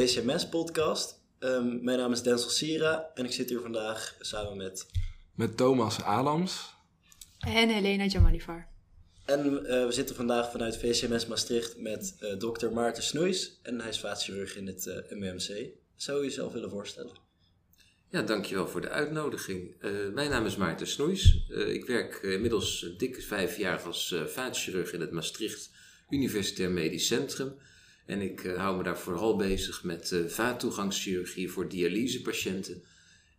VCMS-podcast. Ehm, mijn naam is Denzel Sira en ik zit hier vandaag samen met... Met Thomas Adams. En Helena Jamalivar. En eh, we zitten vandaag vanuit VCMS Maastricht met uh, dokter Maarten Snoeis. En hij is vaatchirurg in het uh, MMC. Zou je jezelf willen voorstellen? Ja, dankjewel voor de uitnodiging. mijn naam is Maarten Snoeis. ik werk inmiddels dikke vijf jaar als vaatchirurg in het Maastricht Universitair Medisch Centrum. En ik hou me daar vooral bezig met vaattoegangschirurgie voor dialysepatiënten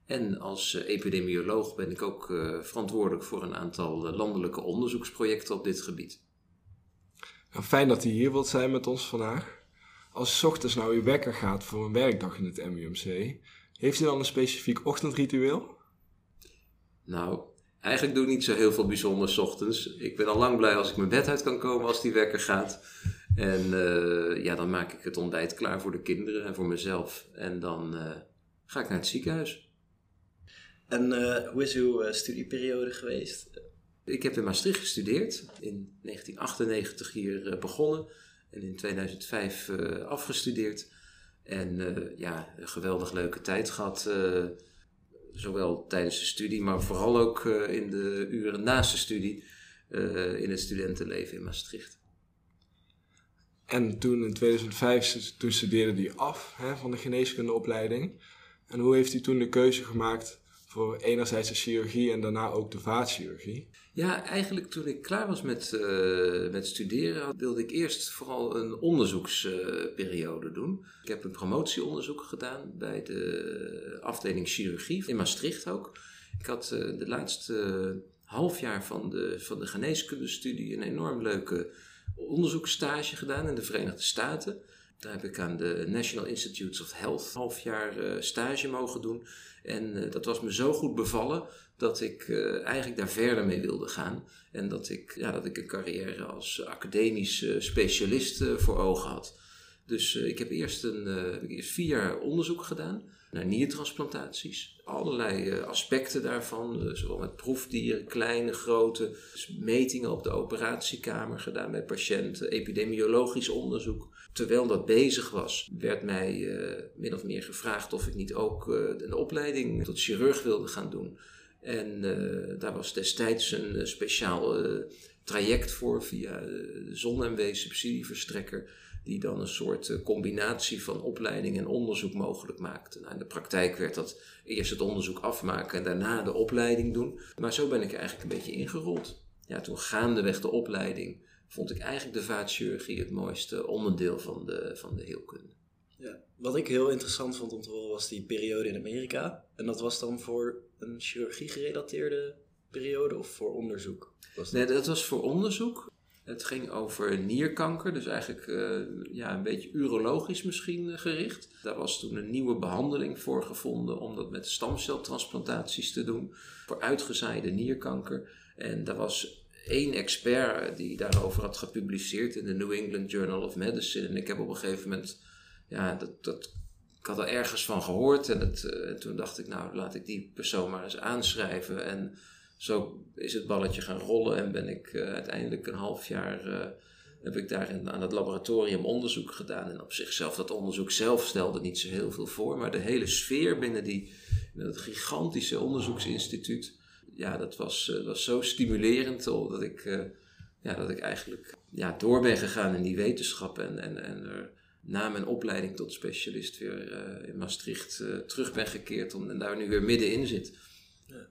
en als eh, epidemioloog ben ik ook eh, verantwoordelijk voor een aantal eh, landelijke onderzoeksprojecten op dit gebied. Nou, fijn dat u hier wilt zijn met ons vandaag. Als s ochtends nou uw wekker gaat voor een werkdag in het MUMC, heeft u dan een specifiek ochtendritueel? Nou, eigenlijk doe ik niet zo heel veel bijzonders ochtends. Ik ben al lang blij als ik mijn bed uit kan komen als die wekker gaat. En ja, dan maak ik het ontbijt klaar voor de kinderen en voor mezelf. En dan ga ik naar het ziekenhuis. En uh, hoe is uw studieperiode geweest? Ik heb in Maastricht gestudeerd, in 1998 hier begonnen en in 2005 afgestudeerd. En ja, een geweldig leuke tijd gehad, zowel tijdens de studie, maar vooral ook in de uren naast de studie in het studentenleven in Maastricht. En toen in 2005 toen studeerde u af hè, van de geneeskundeopleiding. En hoe heeft u toen de keuze gemaakt voor enerzijds de chirurgie en daarna ook de vaatchirurgie? Ja, eigenlijk toen ik klaar was met, uh, met studeren, wilde ik eerst vooral een onderzoeksperiode doen. Ik heb een promotieonderzoek gedaan bij de afdeling chirurgie in Maastricht ook. Ik had uh, de laatste half jaar van de, van de geneeskundestudie een enorm leuke onderzoeksstage gedaan in de Verenigde Staten. Daar heb ik aan de National Institutes of Health half jaar uh, stage mogen doen. En uh, dat was me zo goed bevallen dat ik uh, eigenlijk daar verder mee wilde gaan. En dat ik, ja, dat ik een carrière als academisch specialist voor ogen had. Dus ik heb eerst, een, eerst vier jaar onderzoek gedaan naar niertransplantaties. Allerlei aspecten daarvan, zowel met proefdieren, kleine, grote, dus metingen op de operatiekamer gedaan bij patiënten, epidemiologisch onderzoek terwijl dat bezig was, werd mij uh, min of meer gevraagd of ik niet ook een opleiding tot chirurg wilde gaan doen. En daar was destijds een speciaal traject voor via Zon-MW subsidieverstrekker, die dan een soort combinatie van opleiding en onderzoek mogelijk maakte. Nou, in de praktijk werd dat eerst het onderzoek afmaken en daarna de opleiding doen. Maar zo ben ik eigenlijk een beetje ingerold. Ja, toen gaandeweg de opleiding vond ik eigenlijk de vaatchirurgie het mooiste onderdeel van de, van de heelkunde. Ja, wat ik heel interessant vond om te horen was die periode in Amerika. En dat was dan voor een chirurgie gerelateerde periode of voor onderzoek? Was Nee, dat was voor onderzoek. Het ging over nierkanker, dus eigenlijk uh, ja, een beetje urologisch misschien gericht. Daar was toen een nieuwe behandeling voor gevonden om dat met stamceltransplantaties te doen voor uitgezaaide nierkanker. En daar was één expert die daarover had gepubliceerd in de New England Journal of Medicine. En ik heb op een gegeven moment, ja, dat, dat, ik had er ergens van gehoord. En, het, uh, toen dacht ik, nou, laat ik die persoon maar eens aanschrijven. En zo is het balletje gaan rollen en ben ik uh, uiteindelijk een half jaar. Uh, heb ik daar in, aan het laboratorium onderzoek gedaan. En op zichzelf, dat onderzoek zelf stelde niet zo heel veel voor. Maar de hele sfeer binnen die, dat gigantische onderzoeksinstituut ja, dat was, uh, was zo stimulerend dat ik, ja, dat ik eigenlijk ja, door ben gegaan in die wetenschap en, en, en er na mijn opleiding tot specialist weer in Maastricht terug ben gekeerd om, en daar nu weer middenin zit. Ja.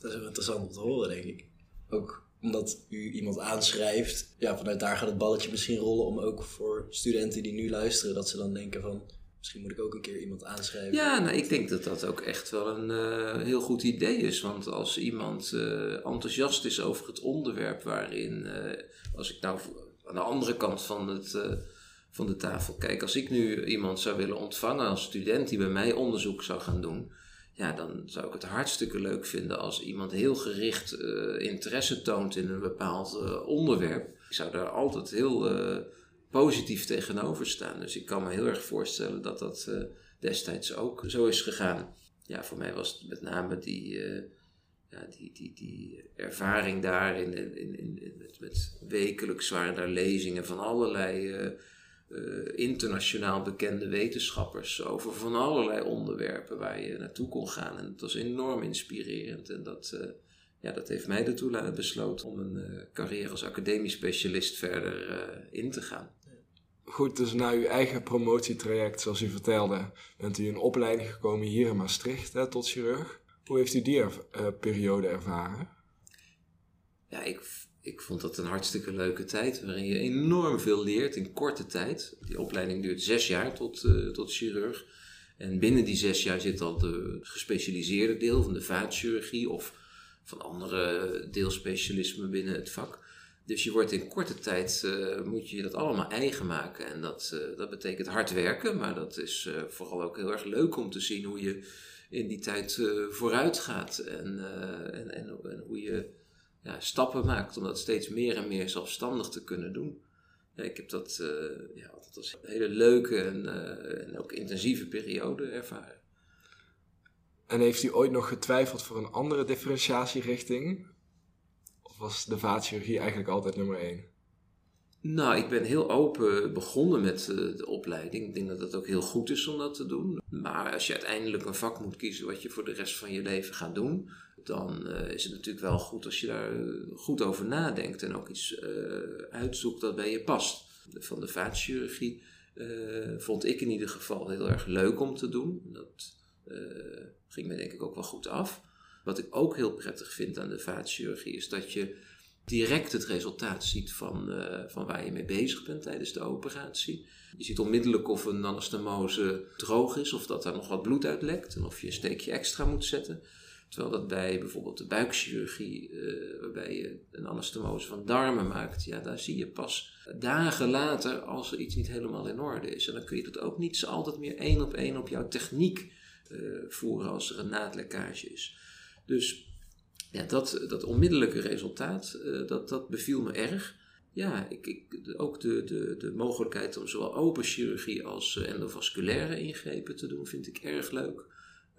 Dat is wel interessant om te horen, denk ik. Ook omdat u iemand aanschrijft, ja, vanuit daar gaat het balletje misschien rollen om ook voor studenten die nu luisteren, dat ze dan denken van Misschien moet ik ook een keer iemand aanschrijven. Ja, nou, ik denk dat dat ook echt wel een uh, heel goed idee is. Want als iemand uh, enthousiast is over het onderwerp waarin, uh, als ik nou aan de andere kant van, het, van de tafel kijk, als ik nu iemand zou willen ontvangen als student die bij mij onderzoek zou gaan doen, ja, dan zou ik het hartstikke leuk vinden als iemand heel gericht interesse toont in een bepaald onderwerp. Ik zou daar altijd heel positief tegenover staan. Dus ik kan me heel erg voorstellen dat dat destijds ook zo is gegaan. Ja, voor mij was het met name die, ja, die, die, die ervaring daar in, in, in, in met, met, wekelijks waren daar lezingen van allerlei uh, eh, internationaal bekende wetenschappers over van allerlei onderwerpen waar je naartoe kon gaan. En dat was enorm inspirerend. En dat, eh, ja, dat heeft mij ertoe besloten om een uh, carrière als academisch specialist verder in te gaan. Goed, dus na uw eigen promotietraject, zoals u vertelde, bent u in opleiding gekomen hier in Maastricht hè, tot chirurg. Hoe heeft u die periode ervaren? Ja, ik ik vond dat een hartstikke leuke tijd, waarin je enorm veel leert in korte tijd. Die opleiding duurt zes jaar tot, uh, tot chirurg. En binnen die zes jaar zit al de gespecialiseerde deel van de vaatchirurgie of van andere deelspecialismen binnen het vak. Dus je wordt in korte tijd, uh, moet je dat allemaal eigen maken. En dat, uh, dat betekent hard werken, maar dat is vooral ook heel erg leuk om te zien hoe je in die tijd vooruit gaat. En, en, en hoe je ja, stappen maakt om dat steeds meer en meer zelfstandig te kunnen doen. Ja, ik heb dat uh, ja, altijd als een hele leuke en, uh, en ook intensieve periode ervaren. En heeft u ooit nog getwijfeld voor een andere differentiatierichting? Of was de vaatchirurgie eigenlijk altijd nummer één? Nou, ik ben heel open begonnen met uh, de opleiding. Ik denk dat het ook heel goed is om dat te doen. Maar als je uiteindelijk een vak moet kiezen wat je voor de rest van je leven gaat doen, dan uh, is het natuurlijk wel goed als je daar eh, goed over nadenkt en ook iets uh, uitzoekt dat bij je past. Van de vaatchirurgie vond ik in ieder geval heel erg leuk om te doen. Dat ging me denk ik ook wel goed af. Wat ik ook heel prettig vind aan de vaatchirurgie is dat je direct het resultaat ziet van, van waar je mee bezig bent tijdens de operatie. Je ziet onmiddellijk of een anastomose droog is, of dat er nog wat bloed uitlekt en of je een steekje extra moet zetten. Terwijl dat bij bijvoorbeeld de buikchirurgie, uh, waarbij je een anastomose van darmen maakt, ja, daar zie je pas dagen later als er iets niet helemaal in orde is. En dan kun je dat ook niet altijd meer één op één op jouw techniek uh, voeren als er een naadlekkage is. Dus ja, dat, dat onmiddellijke resultaat, uh, dat, dat beviel me erg. Ja, ik, ik, ook de, de, de mogelijkheid om zowel open chirurgie als endovasculaire ingrepen te doen, vind ik erg leuk.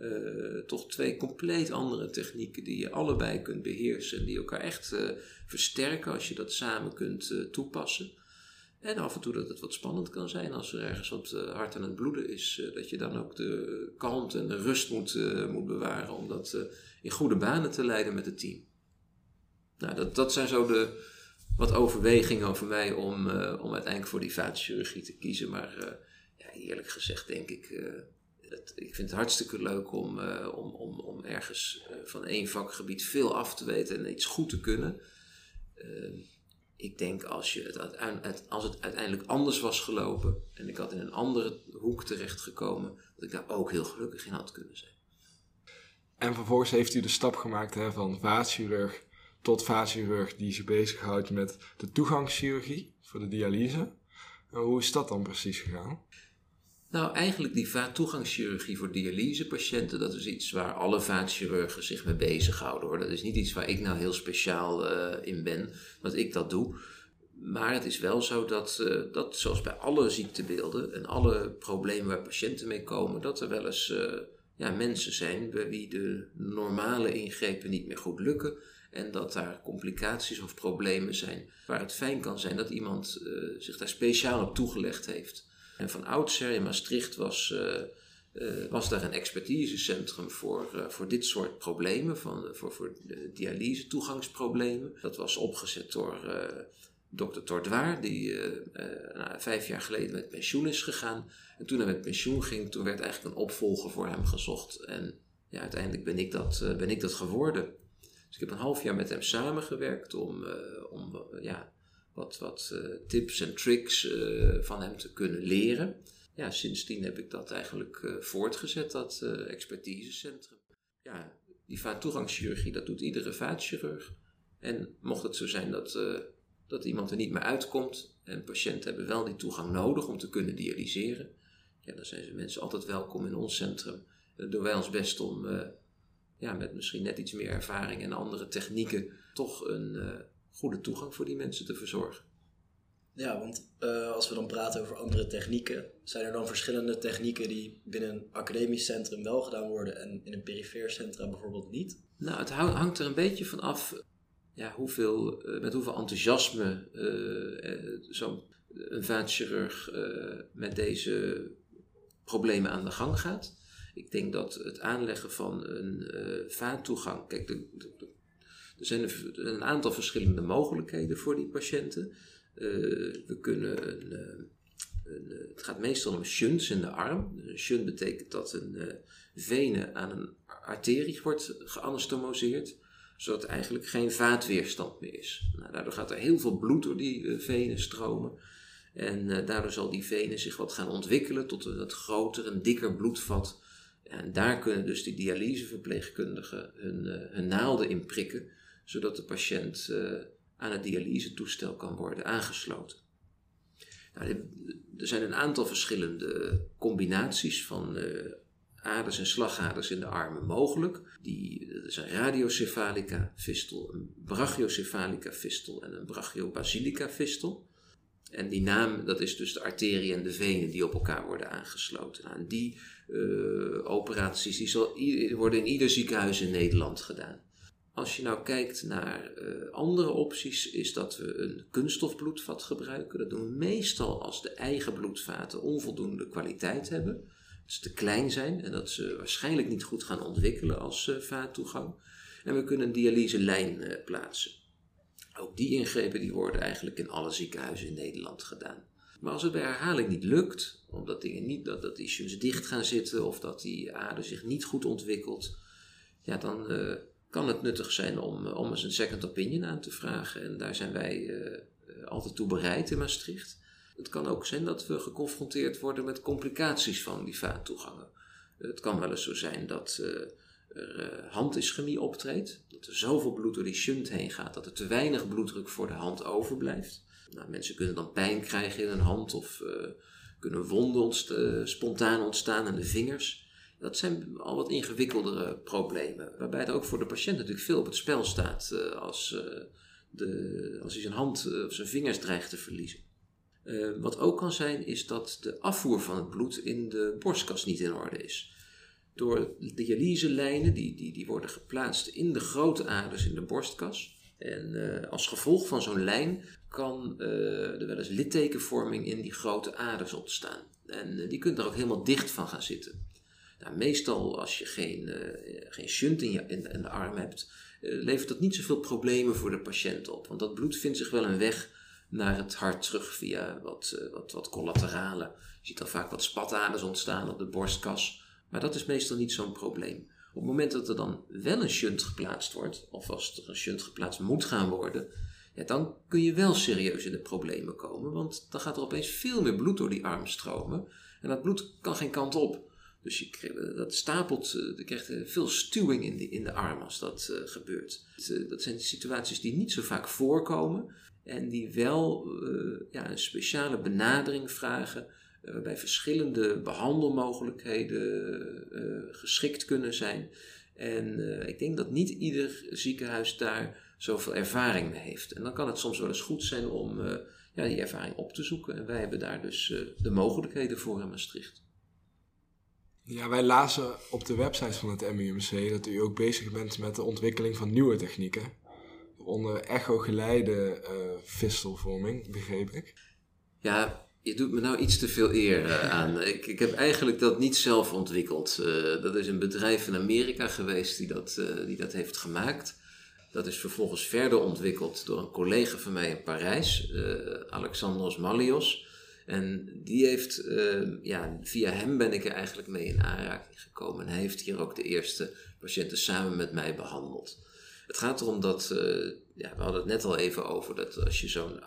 Uh, toch twee compleet andere technieken die je allebei kunt beheersen en die elkaar echt uh, versterken als je dat samen kunt uh, toepassen. En af en toe dat het wat spannend kan zijn als er ergens wat hard aan het bloeden is, dat je dan ook de kalmte en de rust moet, moet bewaren om dat in goede banen te leiden met het team. Nou, dat, dat zijn zo de wat overwegingen over mij om, om uiteindelijk voor die vaatchirurgie te kiezen. Maar ja, eerlijk gezegd denk ik ik vind het hartstikke leuk om, uh, om, om, om ergens uh, van één vakgebied veel af te weten en iets goed te kunnen. Uh, ik denk als, je als het uiteindelijk anders was gelopen en ik had in een andere hoek terechtgekomen, dat ik daar ook heel gelukkig in had kunnen zijn. En vervolgens heeft u de stap gemaakt hè, van vaatchirurg tot vaatchirurg die zich bezighoudt met de toegangschirurgie voor de dialyse. En hoe is dat dan precies gegaan? Nou, eigenlijk die vaattoegangschirurgie voor dialysepatiënten, dat is iets waar alle vaatchirurgen zich mee bezighouden hoor. Dat is niet iets waar ik nou heel speciaal uh, in ben, dat ik dat doe. Maar het is wel zo dat, uh, dat, zoals bij alle ziektebeelden en alle problemen waar patiënten mee komen, dat er wel eens uh, ja, mensen zijn bij wie de normale ingrepen niet meer goed lukken. En dat daar complicaties of problemen zijn waar het fijn kan zijn dat iemand zich daar speciaal op toegelegd heeft. En van oudsher in Maastricht was, uh, uh, was daar een expertisecentrum voor, uh, voor dit soort problemen, van, voor, voor dialyse toegangsproblemen. Dat was opgezet door dokter Tordoir, die nou, vijf jaar geleden met pensioen is gegaan. En toen hij met pensioen ging, toen werd eigenlijk een opvolger voor hem gezocht. En ja, uiteindelijk ben ik dat, ben ik dat geworden. Dus ik heb een half jaar met hem samengewerkt om, om ja, wat, wat uh, tips en tricks uh, van hem te kunnen leren. Ja, sindsdien heb ik dat eigenlijk uh, voortgezet, dat expertisecentrum. Ja, die vaattoegangschirurgie, dat doet iedere vaatchirurg. En mocht het zo zijn dat, dat iemand er niet meer uitkomt en patiënten hebben wel die toegang nodig om te kunnen dialyseren, ja, dan zijn ze mensen altijd welkom in ons centrum. Dan doen wij ons best om ja, met misschien net iets meer ervaring en andere technieken toch een goede toegang voor die mensen te verzorgen. Ja, want uh, als we dan praten over andere technieken, zijn er dan verschillende technieken die binnen een academisch centrum wel gedaan worden en in een perifeer centrum bijvoorbeeld niet? Nou, het hangt er een beetje van af ja, hoeveel, uh, met hoeveel enthousiasme uh, zo'n een vaatchirurg met deze problemen aan de gang gaat. Ik denk dat het aanleggen van een vaattoegang. Kijk, de, er zijn een, aantal verschillende mogelijkheden voor die patiënten. Uh, we kunnen een, een, het gaat meestal om shunts in de arm. Dus een shunt betekent dat een vene aan een arterie wordt geanastomoseerd zodat er eigenlijk geen vaatweerstand meer is. Nou, daardoor gaat er heel veel bloed door die uh, venen stromen. En uh, daardoor zal die vene zich wat gaan ontwikkelen tot een wat groter en dikker bloedvat. En daar kunnen dus die dialyseverpleegkundigen hun, uh, hun naalden in prikken, zodat de patiënt aan het dialysetoestel kan worden aangesloten. Nou, er zijn een aantal verschillende combinaties van aders en slagaders in de armen mogelijk. Die, dat zijn radiocephalica fistel, een brachiocephalica fistel en een brachiobasilica fistel. En die naam, dat is dus de arterie en de venen die op elkaar worden aangesloten. Nou, en die uh, operaties die zal, worden in ieder ziekenhuis in Nederland gedaan. Als je nou kijkt naar uh, andere opties, is dat we een kunststofbloedvat gebruiken. Dat doen we meestal als de eigen bloedvaten onvoldoende kwaliteit hebben ze te klein zijn en dat ze waarschijnlijk niet goed gaan ontwikkelen als uh, vaattoegang. En we kunnen een dialyselijn uh, plaatsen. Ook die ingrepen die worden eigenlijk in alle ziekenhuizen in Nederland gedaan. Maar als het bij herhaling niet lukt, omdat dingen niet, dat, dat shunts dicht gaan zitten of dat die ader zich niet goed ontwikkelt, ja, dan kan het nuttig zijn om, om eens een second opinion aan te vragen. En daar zijn wij altijd toe bereid in Maastricht. Het kan ook zijn dat we geconfronteerd worden met complicaties van die vaattoegangen. Het kan wel eens zo zijn dat uh, er handischemie optreedt. Dat er zoveel bloed door die shunt heen gaat dat er te weinig bloeddruk voor de hand overblijft. Nou, mensen kunnen dan pijn krijgen in hun hand of kunnen wonden spontaan ontstaan aan de vingers. Dat zijn al wat ingewikkeldere problemen, waarbij er ook voor de patiënt natuurlijk veel op het spel staat als, de, als hij zijn hand of zijn vingers dreigt te verliezen. Wat ook kan zijn, is dat de afvoer van het bloed in de borstkas niet in orde is. Door de dialyselijnen, die, die, die worden geplaatst in de grote aders in de borstkas. En als gevolg van zo'n lijn kan er wel eens littekenvorming in die grote aders ontstaan. En die kunt er ook helemaal dicht van gaan zitten. Nou, meestal als je geen, geen shunt in, je, in, in de arm hebt, levert dat niet zoveel problemen voor de patiënt op. Want dat bloed vindt zich wel een weg naar het hart terug via wat, uh, wat, wat collateralen. Je ziet dan vaak wat spataders ontstaan op de borstkas, maar dat is meestal niet zo'n probleem. Op het moment dat er dan wel een shunt geplaatst wordt, of als er een shunt geplaatst moet gaan worden, ja, dan kun je wel serieus in de problemen komen, want dan gaat er opeens veel meer bloed door die arm stromen en dat bloed kan geen kant op. Dus je, dat stapelt, eh, je krijgt veel stuwing in de, in de arm als dat uh, gebeurt. Dat zijn situaties die niet zo vaak voorkomen, en die wel ja, een speciale benadering vragen, waarbij verschillende behandelmogelijkheden geschikt kunnen zijn. En ik denk dat niet ieder ziekenhuis daar zoveel ervaring mee heeft. En dan kan het soms wel eens goed zijn om ja, die ervaring op te zoeken. En wij hebben daar dus de mogelijkheden voor in Maastricht. Ja, wij lazen op de website van het MUMC dat u ook bezig bent met de ontwikkeling van nieuwe technieken onder echo-geleide vistelvorming, begreep ik. Ja, je doet me nou iets te veel eer uh, aan. Ik, ik heb eigenlijk dat niet zelf ontwikkeld. Uh, dat is een bedrijf in Amerika geweest die dat, die dat heeft gemaakt. Dat is vervolgens verder ontwikkeld door een collega van mij in Parijs, Alexandros Malios. En die heeft, ja, via hem ben ik er eigenlijk mee in aanraking gekomen. En hij heeft hier ook de eerste patiënten samen met mij behandeld. Het gaat erom dat, uh, ja, we hadden het net al even over, dat als je zo'n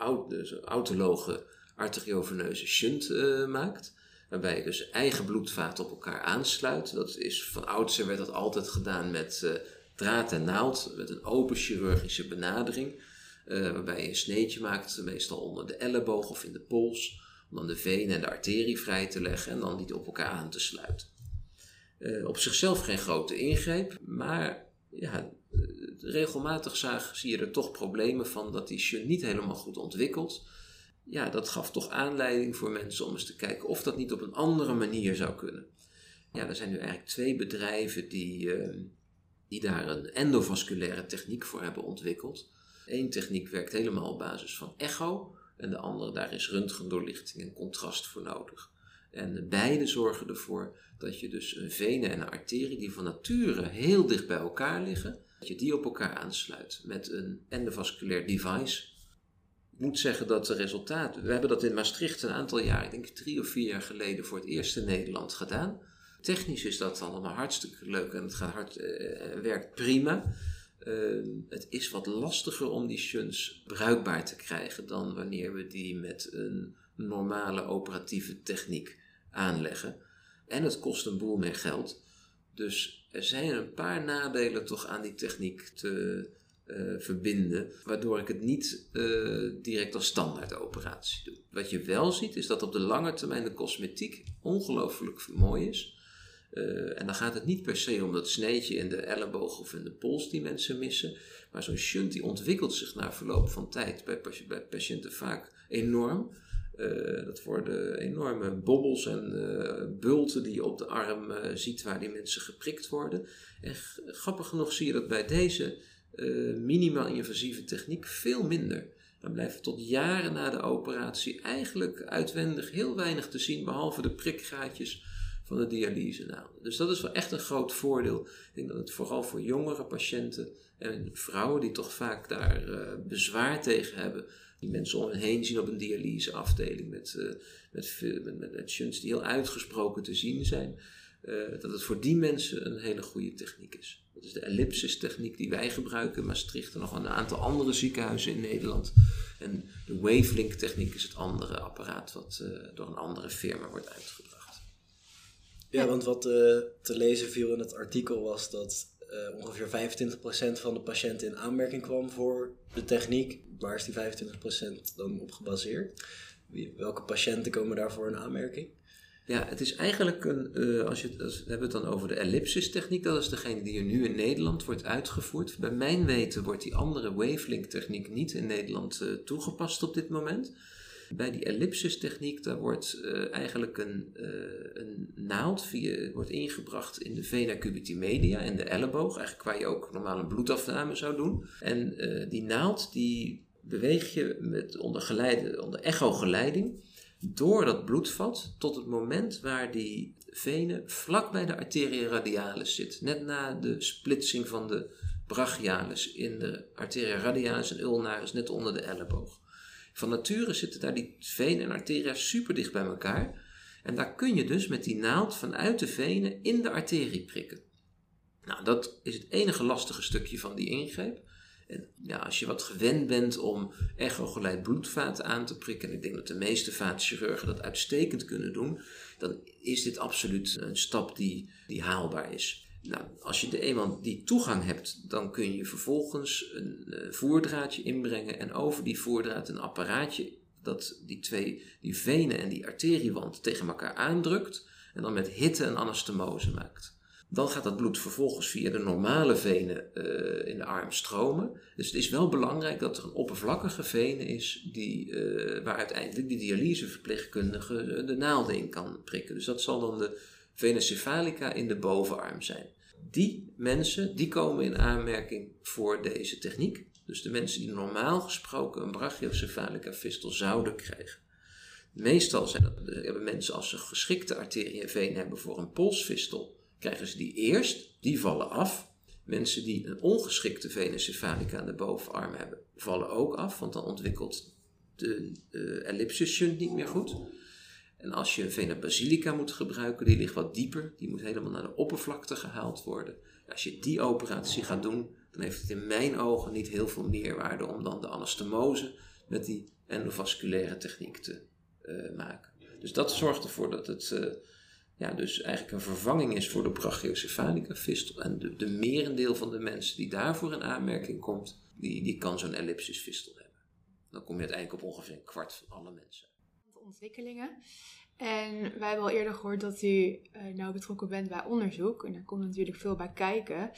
zo autologe arterioveneuze shunt uh, maakt, waarbij je dus eigen bloedvaten op elkaar aansluit. Dat is van oudsher werd dat altijd gedaan met uh, draad en naald, met een open chirurgische benadering. waarbij je een sneetje maakt, meestal onder de elleboog of in de pols, om dan de venen en de arterie vrij te leggen en dan die op elkaar aan te sluiten. op zichzelf geen grote ingreep, maar ja, regelmatig zag, zie je er toch problemen van dat die shunt niet helemaal goed ontwikkelt. Ja, dat gaf toch aanleiding voor mensen om eens te kijken of dat niet op een andere manier zou kunnen. Ja, er zijn nu eigenlijk twee bedrijven die, uh, die daar een endovasculaire techniek voor hebben ontwikkeld. Eén techniek werkt helemaal op basis van echo. En de andere, daar is röntgendoorlichting en contrast voor nodig. En beide zorgen ervoor dat je dus een vene en een arterie die van nature heel dicht bij elkaar liggen, dat je die op elkaar aansluit met een endovasculair device. Ik moet zeggen dat de resultaten, we hebben dat in Maastricht een aantal jaar, ik denk drie of vier jaar geleden, voor het eerst in Nederland gedaan. Technisch is dat allemaal hartstikke leuk en het gaat hard, uh, werkt prima. Uh, het is wat lastiger om die shunts bruikbaar te krijgen dan wanneer we die met een normale operatieve techniek aanleggen. En het kost een boel meer geld. Dus er zijn een paar nadelen toch aan die techniek te uh, verbinden, waardoor ik het niet uh, direct als standaard operatie doe. Wat je wel ziet is dat op de lange termijn de cosmetiek ongelooflijk mooi is. Uh, en dan gaat het niet per se om dat sneetje in de elleboog of in de pols die mensen missen. Maar zo'n shunt die ontwikkelt zich na verloop van tijd bij, patiënten vaak enorm. Uh, dat worden enorme bobbels en uh, bulten die je op de arm ziet waar die mensen geprikt worden. En grappig genoeg zie je dat bij deze minimaal invasieve techniek veel minder. Dan blijft tot jaren na de operatie eigenlijk uitwendig heel weinig te zien, behalve de prikgaatjes van de dialysenaalden. Dus dat is wel echt een groot voordeel. Ik denk dat het vooral voor jongere patiënten en vrouwen die toch vaak daar bezwaar tegen hebben, die mensen om hen heen zien op een dialyseafdeling met, uh, met, met, met, die heel uitgesproken te zien zijn. Uh, dat het voor die mensen een hele goede techniek is. Dat is de ellipsis techniek die wij gebruiken in Maastricht en nog een aantal andere ziekenhuizen in Nederland. En de wavelink techniek is het andere apparaat wat door een andere firma wordt uitgebracht. Ja, want wat te lezen viel in het artikel was dat uh, ongeveer 25% van de patiënten in aanmerking kwam voor de techniek. Waar is die 25% dan op gebaseerd? Wie, welke patiënten komen daarvoor in aanmerking? Ja, het is eigenlijk een, uh, als je, als, we hebben het dan over de ellipsis techniek, dat is degene die er nu in Nederland wordt uitgevoerd. Bij mijn weten wordt die andere wavelink techniek niet in Nederland uh, toegepast op dit moment. Bij die ellipsis techniek, daar wordt uh, eigenlijk een, uh, een naald via, wordt ingebracht in de vena cubiti media, in de elleboog, eigenlijk waar je ook normaal een bloedafname zou doen. En uh, die naald die beweeg je met, onder, onder echogeleiding door dat bloedvat tot het moment waar die vene vlak bij de arteria radialis zit. Net na de splitsing van de brachialis in de arteria radialis en ulnaris, net onder de elleboog. Van nature zitten daar die venen en arteria super dicht bij elkaar. En daar kun je dus met die naald vanuit de venen in de arterie prikken. Nou, dat is het enige lastige stukje van die ingreep. En ja, als je wat gewend bent om echogeleid bloedvaten aan te prikken, en ik denk dat de meeste vaatchirurgen dat uitstekend kunnen doen, dan is dit absoluut een stap die, die haalbaar is. Nou, als je de eenmaal die toegang hebt, dan kun je vervolgens een uh, voerdraadje inbrengen en over die voerdraad een apparaatje dat die twee, die venen en die arteriewand tegen elkaar aandrukt en dan met hitte een anastomose maakt. Dan gaat dat bloed vervolgens via de normale venen uh, in de arm stromen. Dus het is wel belangrijk dat er een oppervlakkige vene is die, uh, waar uiteindelijk die dialyseverpleegkundige de naalden in kan prikken. Dus dat zal dan de vena cephalica in de bovenarm zijn. Die mensen die komen in aanmerking voor deze techniek. Dus de mensen die normaal gesproken een brachiocephalica fistel zouden krijgen. Meestal zijn dat, hebben mensen als ze geschikte arterie en veen hebben voor een polsfistel, krijgen ze die eerst, die vallen af. Mensen die een ongeschikte venecephalica aan de bovenarm hebben, vallen ook af, want dan ontwikkelt de uh, niet meer goed. En als je vena basilica moet gebruiken, die ligt wat dieper, die moet helemaal naar de oppervlakte gehaald worden. Als je die operatie gaat doen, dan heeft het in mijn ogen niet heel veel meerwaarde om dan de anastomose met die endovasculaire techniek te uh, maken. Dus dat zorgt ervoor dat het uh, ja, dus eigenlijk een vervanging is voor de brachiocephalica fistel. En de, de merendeel van de mensen die daarvoor in aanmerking komt, die, die kan zo'n ellipsis fistel hebben. Dan kom je uiteindelijk op ongeveer een kwart van alle mensen ontwikkelingen. En wij hebben al eerder gehoord dat u uh, nou betrokken bent bij onderzoek. En daar komt natuurlijk veel bij kijken.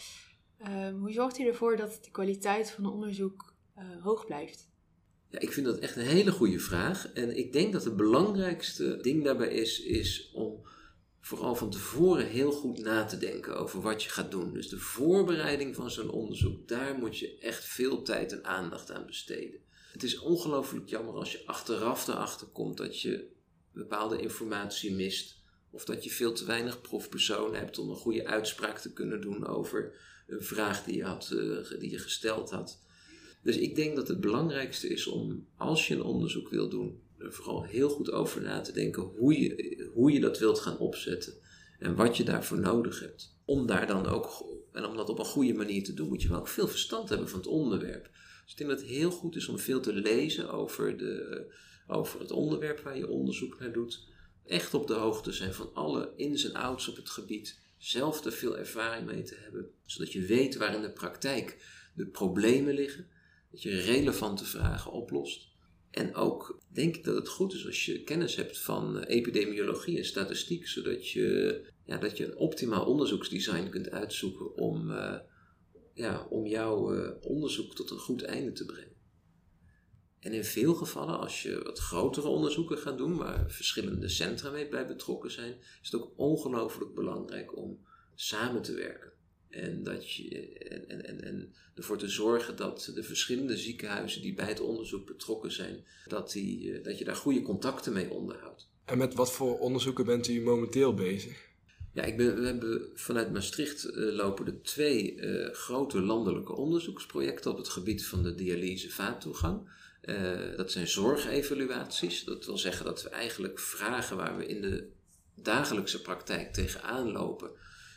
Um, hoe zorgt u ervoor dat de kwaliteit van het onderzoek uh, hoog blijft? Ja, ik vind dat echt een hele goede vraag. En ik denk dat het belangrijkste ding daarbij is, is om vooral van tevoren heel goed na te denken over wat je gaat doen. Dus de voorbereiding van zo'n onderzoek, daar moet je echt veel tijd en aandacht aan besteden. Het is ongelooflijk jammer als je achteraf erachter komt dat je bepaalde informatie mist. Of dat je veel te weinig proefpersonen hebt om een goede uitspraak te kunnen doen over een vraag die je, had, eh, die je gesteld had. Dus ik denk dat het belangrijkste is om, als je een onderzoek wil doen, er vooral heel goed over na te denken hoe je, hoe je dat wilt gaan opzetten en wat je daarvoor nodig hebt. Om daar dan ook, en om dat op een goede manier te doen, moet je wel ook veel verstand hebben van het onderwerp. Dus ik denk dat het heel goed is om veel te lezen over, de, over het onderwerp waar je onderzoek naar doet. Echt op de hoogte zijn van alle ins en outs op het gebied. Zelf er veel ervaring mee te hebben, zodat je weet waar in de praktijk de problemen liggen. Dat je relevante vragen oplost. En ook denk ik dat het goed is als je kennis hebt van eh, epidemiologie en statistiek, zodat je, ja, dat je een optimaal onderzoeksdesign kunt uitzoeken om, uh, ja, om jouw uh, onderzoek tot een goed einde te brengen. En in veel gevallen, als je wat grotere onderzoeken gaat doen, waar verschillende centra mee bij betrokken zijn, is het ook ongelooflijk belangrijk om samen te werken. En, dat je, en, en, en ervoor te zorgen dat de verschillende ziekenhuizen die bij het onderzoek betrokken zijn, dat, die, dat je daar goede contacten mee onderhoudt. En met wat voor onderzoeken bent u momenteel bezig? Ja, ik we hebben vanuit Maastricht uh, lopen er twee uh, grote landelijke onderzoeksprojecten op het gebied van de dialyse-vaattoegang. Uh, dat zijn zorgevaluaties. Dat wil zeggen dat we eigenlijk vragen waar we in de dagelijkse praktijk tegenaan lopen,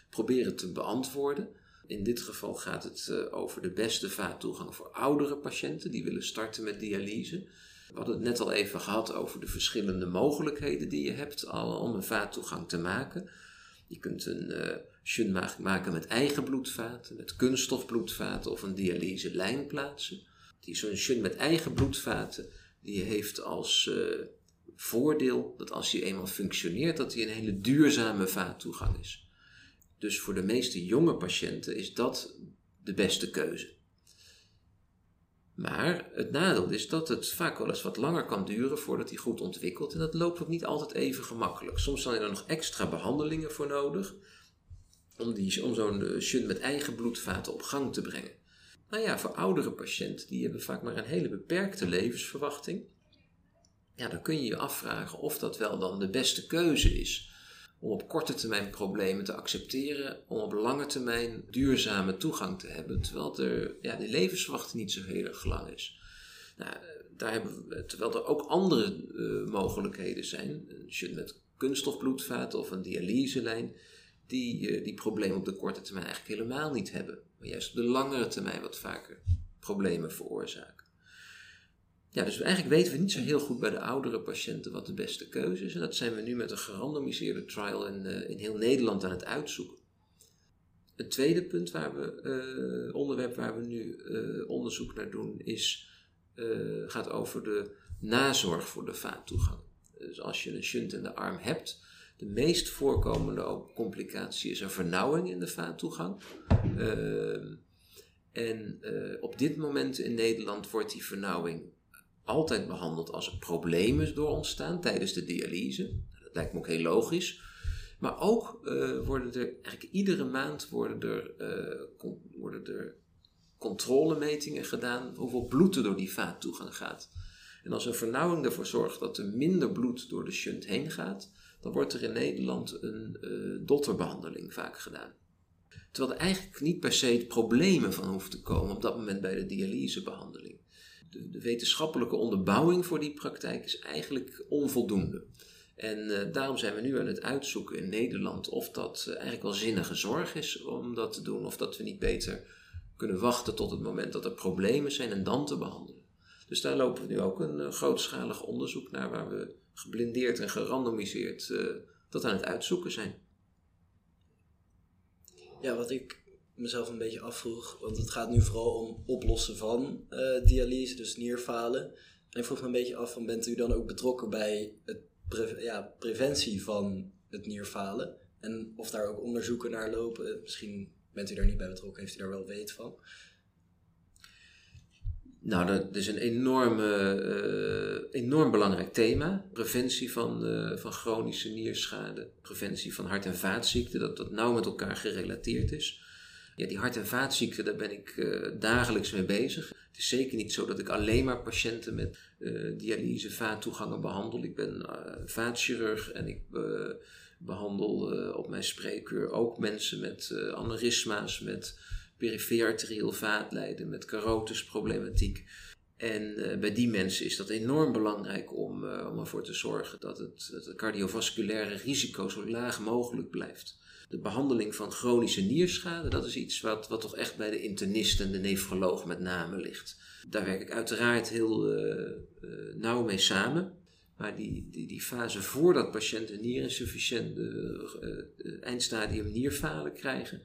proberen te beantwoorden. In dit geval gaat het over de beste vaattoegang voor oudere patiënten die willen starten met dialyse. We hadden het net al even gehad over de verschillende mogelijkheden die je hebt om een vaattoegang te maken. Je kunt een uh, maken met eigen bloedvaten, met kunststofbloedvaten of een dialyse lijn plaatsen. Die zo'n shunt met eigen bloedvaten, die heeft als uh, voordeel dat als hij eenmaal functioneert, dat hij een hele duurzame vaattoegang is. Dus voor de meeste jonge patiënten is dat de beste keuze. Maar het nadeel is dat het vaak wel eens wat langer kan duren voordat hij goed ontwikkelt. En dat loopt ook niet altijd even gemakkelijk. Soms zijn er nog extra behandelingen voor nodig om, die, om zo'n shunt met eigen bloedvaten op gang te brengen. Nou ja, voor oudere patiënten, die hebben vaak maar een hele beperkte levensverwachting. Ja, dan kun je je afvragen of dat wel dan de beste keuze is om op korte termijn problemen te accepteren, om op lange termijn duurzame toegang te hebben, terwijl er, ja, de levensverwachting niet zo heel erg lang is. Nou, daar hebben we, terwijl er ook andere uh, mogelijkheden zijn, een shunt met kunststofbloedvaten of een dialyselijn, die uh, die problemen op de korte termijn eigenlijk helemaal niet hebben, maar juist op de langere termijn wat vaker problemen veroorzaken. Ja, dus eigenlijk weten we niet zo heel goed bij de oudere patiënten wat de beste keuze is. En dat zijn we nu met een gerandomiseerde trial in, uh, in heel Nederland aan het uitzoeken. Het tweede punt waar we, uh, onderwerp waar we nu uh, onderzoek naar doen, is, gaat over de nazorg voor de vaattoegang. Dus als je een shunt in de arm hebt, de meest voorkomende complicatie is een vernauwing in de vaattoegang. Ehm, en op dit moment in Nederland wordt die vernauwing altijd behandeld als er problemen door ontstaan tijdens de dialyse. Dat lijkt me ook heel logisch. Maar ook uh, worden er, eigenlijk iedere maand worden er, con worden er controlemetingen gedaan hoeveel bloed er door die vaattoegang gaat. En als een vernauwing ervoor zorgt dat er minder bloed door de shunt heen gaat, dan wordt er in Nederland een uh, dotterbehandeling vaak gedaan. Terwijl er eigenlijk niet per se problemen van hoeven te komen op dat moment bij de dialysebehandeling de, de, wetenschappelijke onderbouwing voor die praktijk is eigenlijk onvoldoende. En uh, daarom zijn we nu aan het uitzoeken in Nederland of dat uh, eigenlijk wel zinnige zorg is om dat te doen, of dat we niet beter kunnen wachten tot het moment dat er problemen zijn en dan te behandelen. Dus daar lopen we nu ook een uh, grootschalig onderzoek naar waar we geblindeerd en gerandomiseerd dat aan het uitzoeken zijn. Ja, wat ik mezelf een beetje afvroeg, want het gaat nu vooral om oplossen van uh, dialyse, dus nierfalen. En ik vroeg me een beetje af, van, bent u dan ook betrokken bij het ja, preventie van het nierfalen? En of daar ook onderzoeken naar lopen? Misschien bent u daar niet bij betrokken, heeft u daar wel weet van? Nou, dat is een enorme, uh, enorm belangrijk thema. Preventie van, van chronische nierschade, preventie van hart- en vaatziekten, dat dat nauw met elkaar gerelateerd is. Ja, die hart- en vaatziekten, daar ben ik uh, dagelijks mee bezig. Het is zeker niet zo dat ik alleen maar patiënten met uh, dialyse, vaattoegangen behandel. Ik ben uh, vaatchirurg en ik behandel op mijn spreekuur ook mensen met aneurysma's, met perifere arterieel vaatlijden, met carotisproblematiek. En bij die mensen is dat enorm belangrijk om, om ervoor te zorgen dat het, het cardiovasculaire risico zo laag mogelijk blijft. De behandeling van chronische nierschade, dat is iets wat, wat toch echt bij de internist en de nefroloog met name ligt. Daar werk ik uiteraard heel uh, nauw mee samen. Maar die, die, die fase voordat patiënten nierinsufficiënte eindstadium nierfalen krijgen,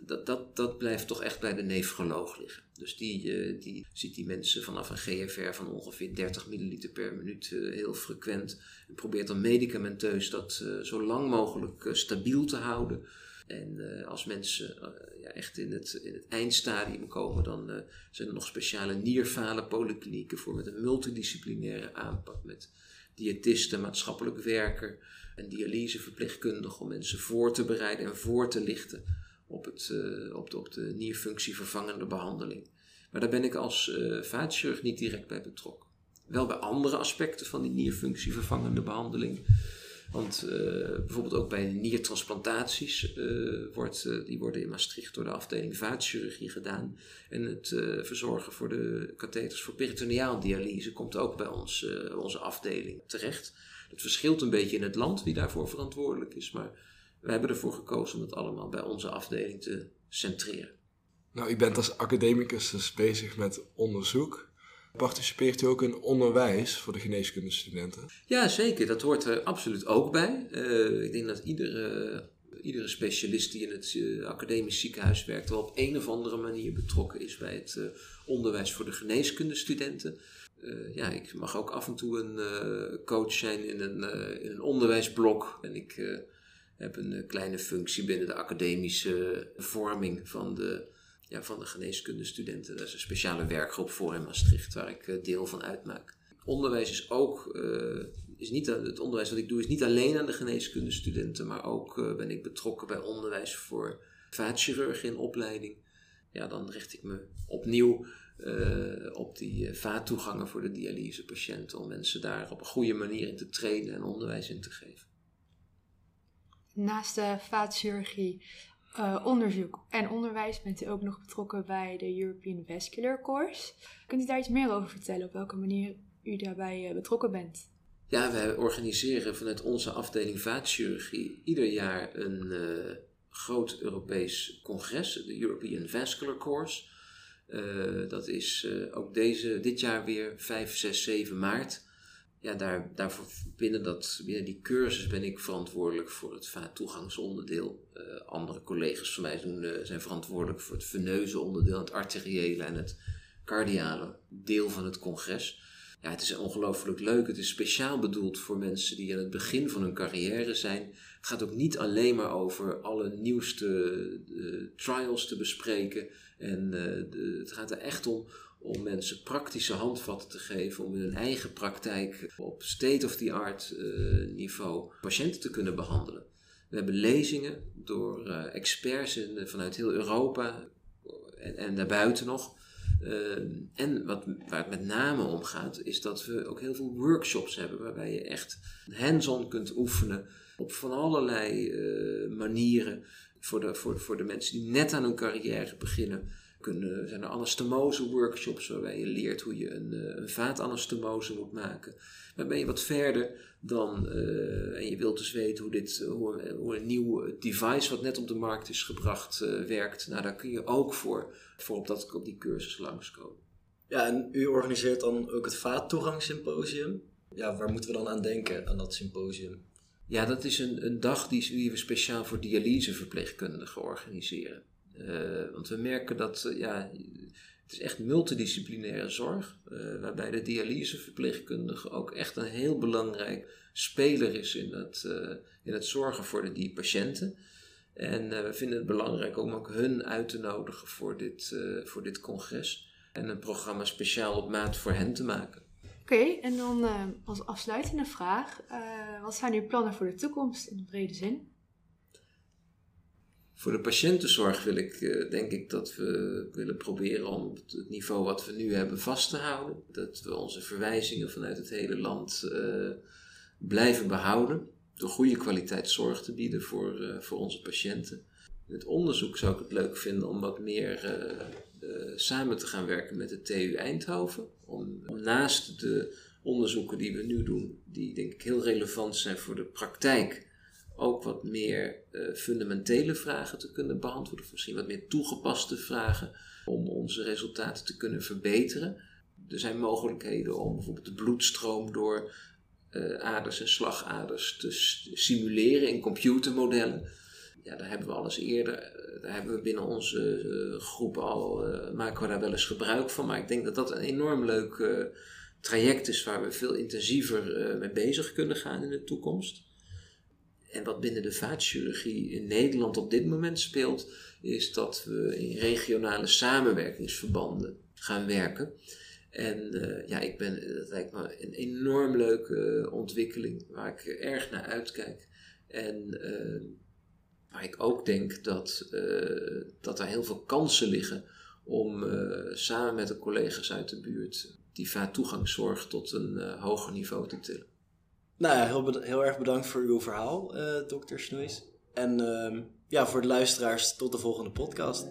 dat, dat, dat blijft toch echt bij de nefroloog liggen. Dus die, uh, die ziet die mensen vanaf een GFR van ongeveer 30 milliliter per minuut uh, heel frequent. En probeert dan medicamenteus dat uh, zo lang mogelijk stabiel te houden. En als mensen ja, echt in het, in het eindstadium komen, dan zijn er nog speciale nierfalen polyklinieken voor met een multidisciplinaire aanpak. Met diëtisten, maatschappelijk werker en dialyseverpleegkundigen om mensen voor te bereiden en voor te lichten op, het, uh, op, de, op de nierfunctievervangende behandeling. Maar daar ben ik als uh, vaatchirurg niet direct bij betrokken. Wel bij andere aspecten van die nierfunctievervangende behandeling. Want uh, bijvoorbeeld ook bij niertransplantaties, wordt, die worden in Maastricht door de afdeling vaatchirurgie gedaan. En het verzorgen voor de katheters voor peritoneaal dialyse komt ook bij ons, onze afdeling terecht. Het verschilt een beetje in het land wie daarvoor verantwoordelijk is, maar wij hebben ervoor gekozen om het allemaal bij onze afdeling te centreren. Nou, u bent als academicus dus bezig met onderzoek. Participeert u ook in onderwijs voor de geneeskundestudenten? Ja, zeker. Dat hoort er absoluut ook bij. Uh, ik denk dat iedere, iedere specialist die in het uh, academisch ziekenhuis werkt... wel op een of andere manier betrokken is bij het uh, onderwijs voor de geneeskundestudenten. ja, ik mag ook af en toe een coach zijn in een, in een onderwijsblok. En ik heb een eh, kleine functie binnen de academische vorming van de, ja, van de geneeskundestudenten. Daar is een speciale werkgroep voor in Maastricht waar ik eh, deel van uitmaak. Onderwijs is ook, uh, is niet, het onderwijs wat ik doe is niet alleen aan de geneeskundestudenten, maar ook ben ik betrokken bij onderwijs voor vaatchirurgen in opleiding. Ja, dan richt ik me opnieuw op die vaattoegangen voor de dialysepatiënten om mensen daar op een goede manier in te trainen en onderwijs in te geven naast de vaatchirurgie uh, onderzoek en onderwijs bent u ook nog betrokken bij de European Vascular Course. Kunt u daar iets meer over vertellen, op welke manier u daarbij uh, betrokken bent? Ja, wij organiseren vanuit onze afdeling vaatchirurgie ieder jaar een uh, groot Europees congres, de European Vascular Course. dat is ook deze, dit jaar weer 5, 6, 7 maart ja, daar, daarvoor binnen, dat, binnen die cursus ben ik verantwoordelijk voor het vaattoegangsonderdeel. Uh, andere collega's van mij uh, zijn verantwoordelijk voor het veneuze onderdeel, het arteriële en het cardiale deel van het congres. Ja, het is ongelooflijk leuk. Het is speciaal bedoeld voor mensen die aan het begin van hun carrière zijn. Het gaat ook niet alleen maar over alle nieuwste uh, trials te bespreken. En de, het gaat er echt om om mensen praktische handvatten te geven om in hun eigen praktijk op state-of-the-art uh, niveau patiënten te kunnen behandelen. We hebben lezingen door uh, experts in, vanuit heel Europa en, en daarbuiten nog. Uh, en wat, waar het met name om gaat, is dat we ook heel veel workshops hebben waarbij je echt hands-on kunt oefenen op van allerlei manieren voor de, voor, voor de mensen die net aan hun carrière beginnen kunnen, zijn er anastomose workshops waarbij je leert hoe je een, uh, een vaatanastomose moet maken. Maar ben je wat verder dan, uh, en je wilt dus weten hoe, dit, hoe, hoe, een nieuw device wat net op de markt is gebracht uh, werkt. Nou, daar kun je ook voor, voor op, dat, op die cursus langskomen. Ja, en u organiseert dan ook het vaattoegangssymposium. Ja, waar moeten we dan aan denken, aan dat symposium? Ja, dat is een, een dag die, die we speciaal voor dialyseverpleegkundigen organiseren. Uh, want we merken dat uh, ja, het is echt multidisciplinaire zorg, uh, waarbij de dialyseverpleegkundige ook echt een heel belangrijk speler is in het, in het zorgen voor de, die patiënten. En we vinden het belangrijk om ook hun uit te nodigen voor dit, voor dit congres en een programma speciaal op maat voor hen te maken. Oké, en dan als afsluitende vraag, wat zijn uw plannen voor de toekomst in de brede zin? Voor de patiëntenzorg wil ik, eh, denk ik dat we willen proberen om het niveau wat we nu hebben vast te houden. Dat we onze verwijzingen vanuit het hele land uh, blijven behouden. Door goede kwaliteit zorg te bieden voor, uh, voor onze patiënten. In het onderzoek zou ik het leuk vinden om wat meer samen te gaan werken met de TU Eindhoven. Om, om naast de onderzoeken die we nu doen, die denk ik heel relevant zijn voor de praktijk ook wat meer uh, fundamentele vragen te kunnen beantwoorden, of misschien wat meer toegepaste vragen om onze resultaten te kunnen verbeteren. Er zijn mogelijkheden om bijvoorbeeld de bloedstroom door uh, aders en slagaders te simuleren in computermodellen. Ja, daar hebben we alles eerder, eh, daar hebben we binnen onze uh, groep al, maken we daar wel eens gebruik van. Maar ik denk dat dat een enorm leuk traject is waar we veel intensiever mee bezig kunnen gaan in de toekomst. En wat binnen de vaatchirurgie in Nederland op dit moment speelt, is dat we in regionale samenwerkingsverbanden gaan werken. En uh, ja, ik ben, dat lijkt me een enorm leuke ontwikkeling waar ik erg naar uitkijk. En uh, waar ik ook denk dat, uh, dat er heel veel kansen liggen om samen met de collega's uit de buurt die vaattoegangszorg tot een hoger niveau te tillen. Nou ja, heel, heel erg bedankt voor uw verhaal, uh, dokter Snoeis. En uh, ja, voor de luisteraars, tot de volgende podcast.